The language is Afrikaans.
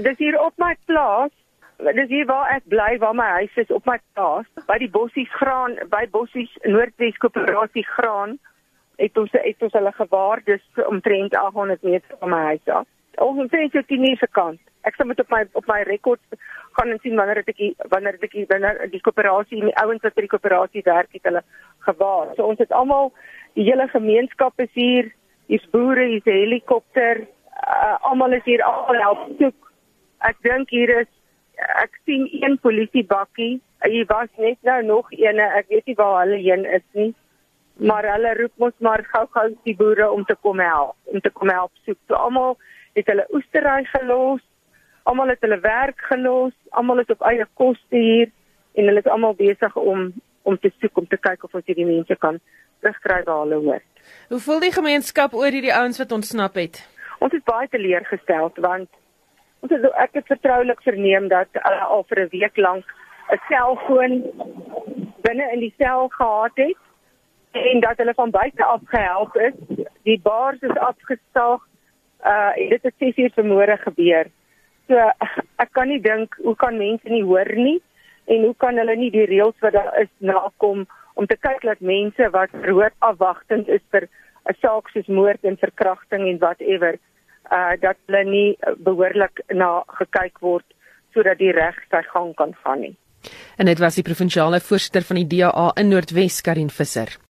Dis hier op my plaas. Dis hier waar ek bly, waar my huis is op my plaas, by die Bossies Graan, by Bossies Noordwes Koöperasie Graan. Het ons het ons hulle gewaar dis omtrent 800 meter van my huis af. Ons omtrent so 10 se kant. Ek sal met op my op my rekord gaan en sien wanneer ek wanneer ek wanneer die koöperasie die ouens wat by die koöperasie werk het hulle gewaar. So ons het almal die hele gemeenskap is hier. Hier's boere, hier's helikopter. Uh, almal is hier almal help soek. Ek dink hier is ek sien een polisiebakkie. Hier was net nou nog eene. Ek weet nie waar hulle heen is nie. Maar hulle roep mos maar gou-gou die boere om te kom help, om te kom help soek. So almal het hulle oestery gelos almal het hulle werk gelos, almal is op eie koste hier en hulle is almal besig om om te soek om te kyk of ons hierdie mense kan terugkry waar hulle hoort. Hoe voel die gemeenskap oor hierdie ouens wat ontsnap het? Ons is baie teleurgestel want ons het ek het vertroulik verneem dat hulle al vir 'n week lank 'n selfoon binne in die sel gehad het en dat hulle van buite af gehelp is. Die baars is afgestaag. Uh dit het 6 uur vanmôre gebeur. So ek kan nie dink hoe kan mense nie hoor nie en hoe kan hulle nie die reëls wat daar is nakom om te kyk dat mense wat rood afwagtend is vir 'n saak soos moord en verkrachting en whatever uh dat hulle nie behoorlik na gekyk word sodat die reg sy gang kan gaan nie. En dit was die provinsiale voorsitter van die DA in Noordwes Karin Visser.